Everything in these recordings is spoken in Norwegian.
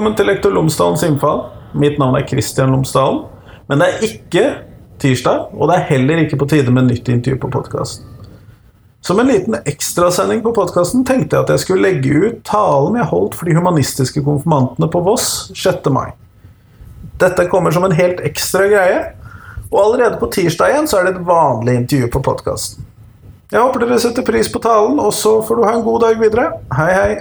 Velkommen til Lektor Lomsdalens innfall. Mitt navn er Kristian Lomsdalen. Men det er ikke tirsdag, og det er heller ikke på tide med nytt intervju på podkasten. Som en liten ekstrasending på podkasten tenkte jeg at jeg skulle legge ut talen jeg holdt for de humanistiske konfirmantene på Voss 6. mai. Dette kommer som en helt ekstra greie, og allerede på tirsdag igjen så er det et vanlig intervju på podkasten. Jeg håper dere setter pris på talen, og så får du ha en god dag videre. Hei, hei.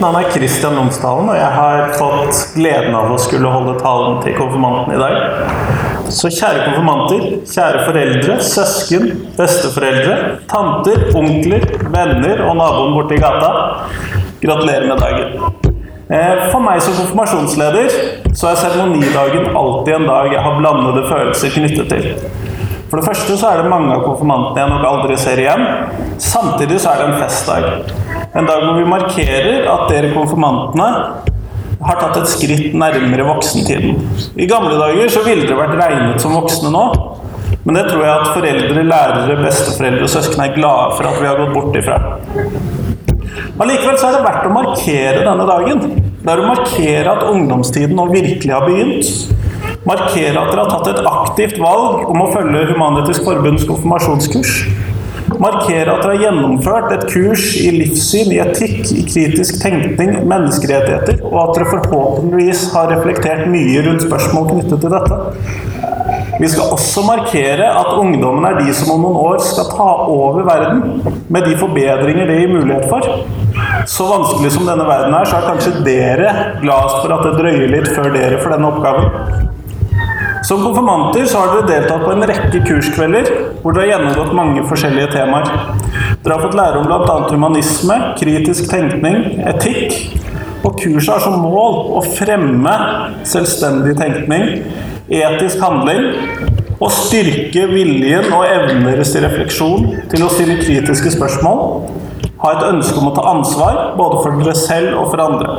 Mitt navn er Kristian Lomsdalen, og jeg har fått gleden av å skulle holde talen til konfirmanten i dag. Så kjære konfirmanter, kjære foreldre, søsken, besteforeldre, tanter, onkler, venner og naboen borti gata. Gratulerer med dagen. Eh, for meg som konfirmasjonsleder så er seremonidagen alltid en dag jeg har blandede følelser knyttet til. For det første så er det mange av konfirmantene jeg nok aldri ser igjen. Samtidig så er det en festdag. En dag hvor vi markerer at dere konfirmantene har tatt et skritt nærmere voksentiden. I gamle dager så ville dere vært regnet som voksne nå. Men det tror jeg at foreldre, lærere, besteforeldre og søsken er glade for at vi har gått bort ifra. Allikevel så er det verdt å markere denne dagen. Det er å markere at ungdomstiden nå virkelig har begynt. Markere at dere har tatt et aktivt valg om å følge Human-Etisk Forbunds konfirmasjonskurs. Markere at dere har gjennomført et kurs i livssyn, i etikk, i kritisk tenkning, menneskerettigheter, og at dere forhåpentligvis har reflektert mye rundt spørsmål knyttet til dette. Vi skal også markere at ungdommen er de som om noen år skal ta over verden med de forbedringer det gir mulighet for. Så vanskelig som denne verden er, så er kanskje dere gladest for at det drøyer litt før dere får denne oppgaven. Som konfirmanter så har dere deltatt på en rekke kurskvelder hvor dere har gjennomgått mange forskjellige temaer. Dere har fått lære om bl.a. humanisme, kritisk tenkning, etikk. Og kurset har som mål å fremme selvstendig tenkning, etisk handling og styrke viljen og evnen deres til refleksjon, til å stille kritiske spørsmål, ha et ønske om å ta ansvar, både for dere selv og for andre.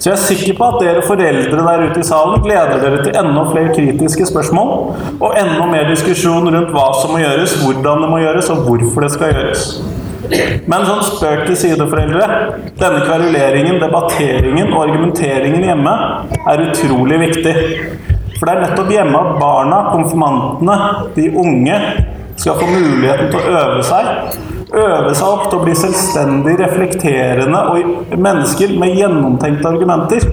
Så jeg er sikker på at dere foreldre der ute i salen gleder dere til enda flere kritiske spørsmål og enda mer diskusjon rundt hva som må gjøres, hvordan det må gjøres, og hvorfor det skal gjøres. Men sånn spøk til side, foreldre. Denne kveruleringen, debatteringen og argumenteringen hjemme er utrolig viktig. For det er nettopp hjemme at barna, konfirmantene, de unge, skal få muligheten til å øve seg øve seg opp til å bli selvstendig reflekterende og mennesker med gjennomtenkte argumenter.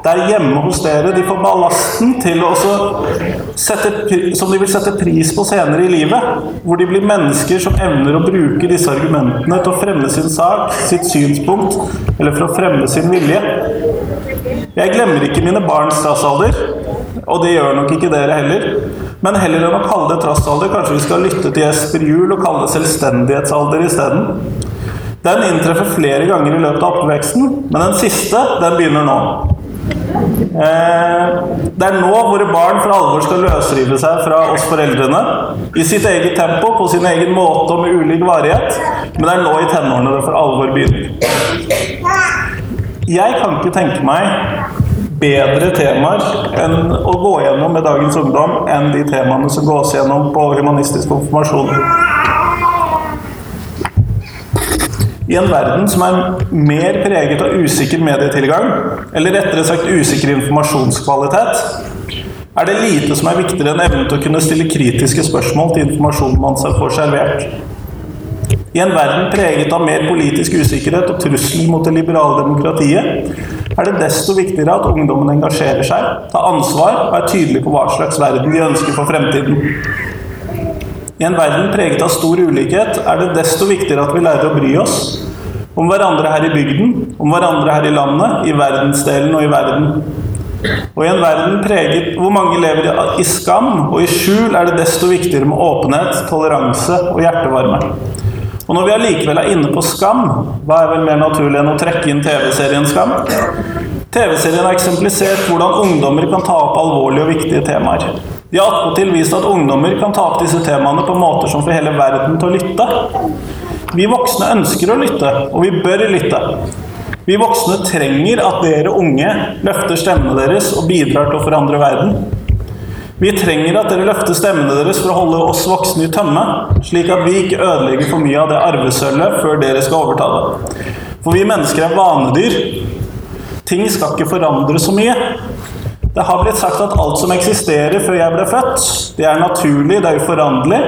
Det er hjemme hos dere de får ballasten til å sette, som de vil sette pris på senere i livet. Hvor de blir mennesker som evner å bruke disse argumentene til å fremme sin sak, sitt synspunkt, eller for å fremme sin vilje. Jeg glemmer ikke mine barns trassalder, og det gjør nok ikke dere heller. Men heller enn å kalle det trassalder, kanskje vi skal lytte til Jesper Juel og kalle det selvstendighetsalder isteden. Den inntreffer flere ganger i løpet av oppveksten, men den siste, den begynner nå. Eh, det er nå våre barn for alvor skal løsrive seg fra oss foreldrene. I sitt eget tempo, på sin egen måte og med ulik varighet. Men det er nå i tenårene det for alvor begynner. Jeg kan ikke tenke meg bedre temaer enn å gå gjennom med dagens ungdom enn de temaene som gås gjennom på humanistisk konfirmasjon. I en verden som er mer preget av usikker medietilgang, eller rettere sagt usikker informasjonskvalitet, er det lite som er viktigere enn evnen til å kunne stille kritiske spørsmål til informasjonen man får servert. I en verden preget av mer politisk usikkerhet og trussel mot det liberale demokratiet, er det desto viktigere at ungdommen engasjerer seg, tar ansvar og er tydelig på hva slags verden de ønsker for fremtiden. I en verden preget av stor ulikhet er det desto viktigere at vi lærer å bry oss. Om hverandre her i bygden, om hverandre her i landet, i verdensdelen og i verden. Og i en verden preget hvor mange lever i skam og i skjul, er det desto viktigere med åpenhet, toleranse og hjertevarme. Og når vi allikevel er inne på Skam, hva er vel mer naturlig enn å trekke inn TV-serien Skam? TV-serien har eksemplisert hvordan ungdommer kan ta opp alvorlige og viktige temaer. De har attpåtil vist at ungdommer kan ta opp disse temaene på måter som får hele verden til å lytte. Vi voksne ønsker å lytte, og vi bør lytte. Vi voksne trenger at dere unge løfter stemmene deres og bidrar til å forandre verden. Vi trenger at dere løfter stemmene deres for å holde oss voksne i tømme, slik at vi ikke ødelegger for mye av det arvesølvet før dere skal overta det. For vi mennesker er vanedyr. Ting skal ikke forandre så mye. Det har blitt sagt at alt som eksisterer før jeg ble født, det er naturlig, det er uforanderlig.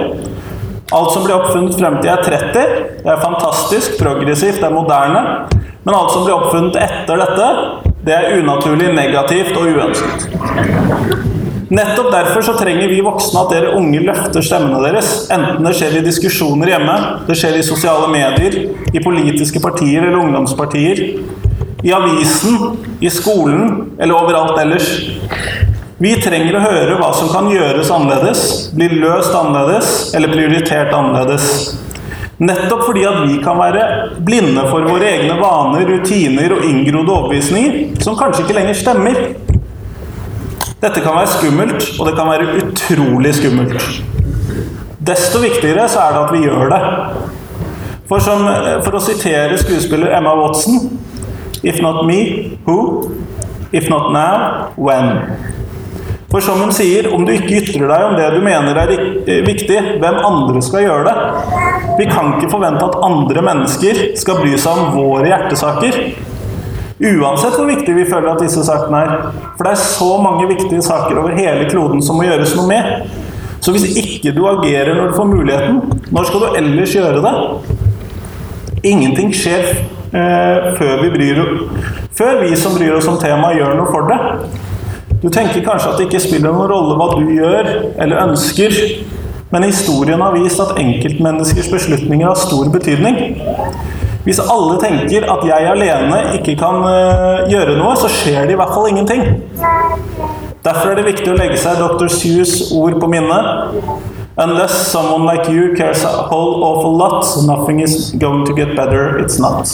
Alt som blir oppfunnet frem til jeg er 30, det er fantastisk, progressivt, det er moderne. Men alt som blir oppfunnet etter dette, det er unaturlig, negativt og uønsket. Nettopp derfor så trenger vi voksne at dere unge løfter stemmene deres. Enten det skjer i diskusjoner hjemme, det skjer i sosiale medier, i politiske partier eller ungdomspartier, i avisen, i skolen eller overalt ellers. Vi trenger å høre hva som kan gjøres annerledes, bli løst annerledes eller prioritert annerledes. Nettopp fordi at vi kan være blinde for våre egne vaner, rutiner og inngrodde overbevisninger som kanskje ikke lenger stemmer. Dette kan være skummelt, og det kan være utrolig skummelt. Desto viktigere så er det at vi gjør det. For, som, for å sitere skuespiller Emma Watson If not me, who? If not now, when? For som hun sier, om du ikke ytrer deg om det du mener er viktig, hvem andre skal gjøre det? Vi kan ikke forvente at andre mennesker skal bry seg om våre hjertesaker. Uansett hvor viktig vi føler at disse sakene er. For det er så mange viktige saker over hele kloden som må gjøres noe med. Så hvis ikke du agerer når du får muligheten, når skal du ellers gjøre det? Ingenting skjer eh, før, vi bryr, før vi som bryr oss om temaet, gjør noe for det. Du tenker kanskje at det ikke spiller noen rolle hva du gjør eller ønsker, men historien har vist at enkeltmenneskers beslutninger har stor betydning. Hvis alle tenker at jeg alene ikke kan uh, gjøre noe, så skjer det i hvert fall ingenting. Derfor er det viktig å legge seg Dr. Seuss ord på minnet. Unless someone like you cares a whole awful lot, nothing is going to get better, it's not.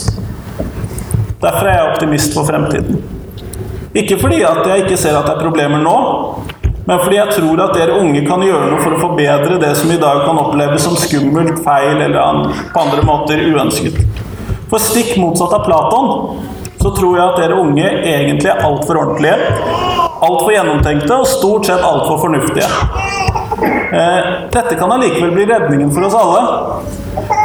Derfor er jeg optimist for fremtiden. Ikke fordi at jeg ikke ser at det er problemer nå, men fordi jeg tror at dere unge kan gjøre noe for å forbedre det som i dag kan oppleves som skummelt, feil eller på andre måter uønsket. For stikk motsatt av Platon så tror jeg at dere unge egentlig er altfor ordentlige, altfor gjennomtenkte og stort sett altfor fornuftige. Eh, dette kan allikevel bli redningen for oss alle.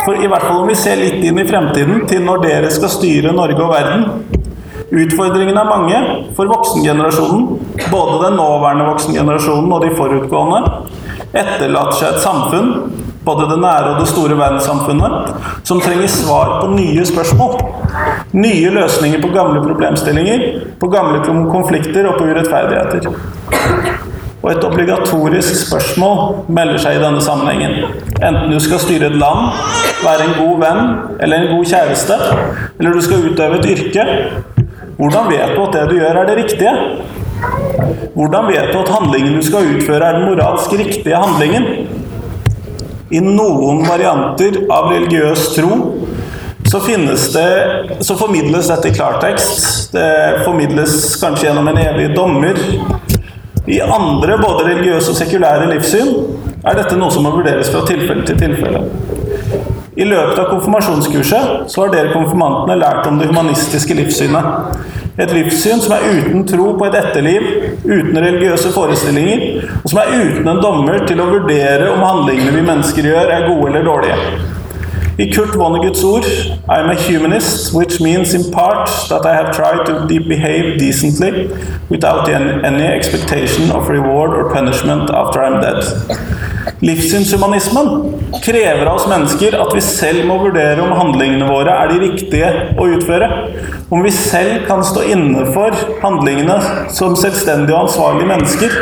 For i hvert fall om vi ser litt inn i fremtiden, til når dere skal styre Norge og verden. Utfordringene er mange for voksengenerasjonen, både den nåværende voksengenerasjonen og de forutgående, etterlater seg et samfunn både det nære og det store verdenssamfunnet, som trenger svar på nye spørsmål. Nye løsninger på gamle problemstillinger, på gamle konflikter og på urettferdigheter. Og et obligatorisk spørsmål melder seg i denne sammenhengen. Enten du skal styre et land, være en god venn eller en god kjæreste, eller du skal utøve et yrke, hvordan vet du at det du gjør, er det riktige? Hvordan vet du at handlingen du skal utføre, er den moralsk riktige handlingen? I noen varianter av religiøs tro så, det, så formidles dette i klartekst. Det formidles kanskje gjennom en evig dommer. I andre, både religiøse og sekulære livssyn, er dette noe som må vurderes fra tilfelle til tilfelle. I løpet av konfirmasjonskurset så har dere konfirmantene lært om det humanistiske livssynet. Et livssyn som er uten tro på et etterliv, uten religiøse forestillinger, og som er uten en dommer til å vurdere om handlingene vi mennesker gjør, er gode eller dårlige. I Kurt Vonnegut's ord I am a humanist, which means in part that I have tried to behave decently without any expectation of reward or punishment after I'm dead. Livssynshumanismen krever av oss mennesker at vi selv må vurdere om handlingene våre er de riktige å utføre. Om vi selv kan stå inne for handlingene som selvstendige og ansvarlige mennesker.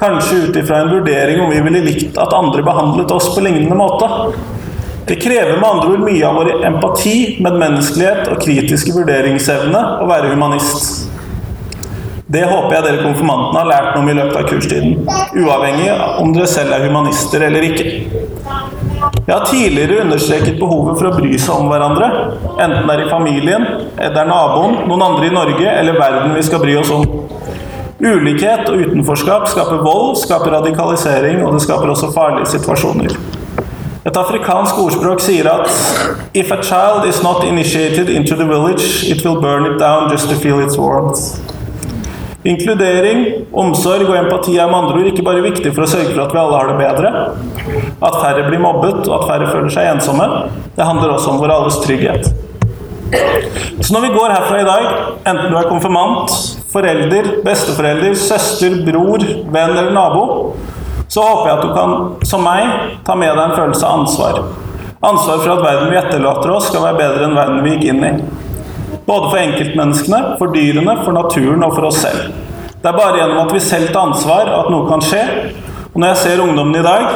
Kanskje ut ifra en vurdering om vi ville likt at andre behandlet oss på lignende måte. Det krever med andre ord mye av vår empati, medmenneskelighet og kritiske vurderingsevne å være humanist. Det håper jeg dere konfirmantene har lært noe om i løpet av kurstiden. Uavhengig om dere selv er humanister eller ikke. Jeg har tidligere understreket behovet for å bry seg om hverandre. Enten det er i familien, det er naboen, noen andre i Norge eller verden vi skal bry oss om. Ulikhet og utenforskap skaper vold, skaper radikalisering, og det skaper også farlige situasjoner. Et afrikansk ordspråk sier at If a child is not initiated into the village, it will burn it down just to feel its warmth. Inkludering, omsorg og empati er med andre ord ikke bare viktig for å sørge for at vi alle har det bedre, at færre blir mobbet og at færre føler seg ensomme. Det handler også om vår alles trygghet. Så når vi går herfra i dag, enten du er konfirmant, forelder, besteforelder, søster, bror, venn eller nabo, så håper jeg at du kan, som meg, ta med deg en følelse av ansvar. Ansvar for at verden vi etterlater oss, skal være bedre enn verden vi gikk inn i. Både for enkeltmenneskene, for dyrene, for naturen og for oss selv. Det er bare gjennom at vi selv tar ansvar at noe kan skje. Og når jeg ser ungdommen i dag,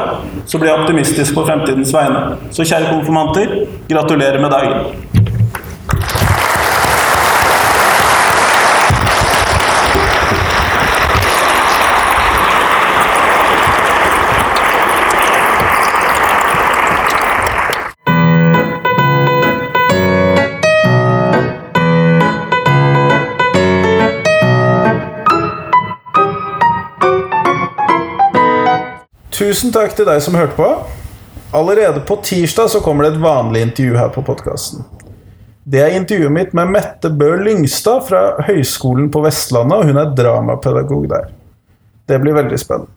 så blir jeg optimistisk på fremtidens vegne. Så kjære konfirmanter, gratulerer med dagen. Tusen takk til deg som hørte på. Allerede på tirsdag så kommer det et vanlig intervju her på podkasten. Det er intervjuet mitt med Mette Bø Lyngstad fra Høgskolen på Vestlandet, og hun er dramapedagog der. Det blir veldig spennende.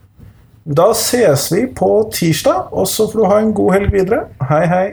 Da ses vi på tirsdag, og så får du ha en god helg videre. Hei, hei.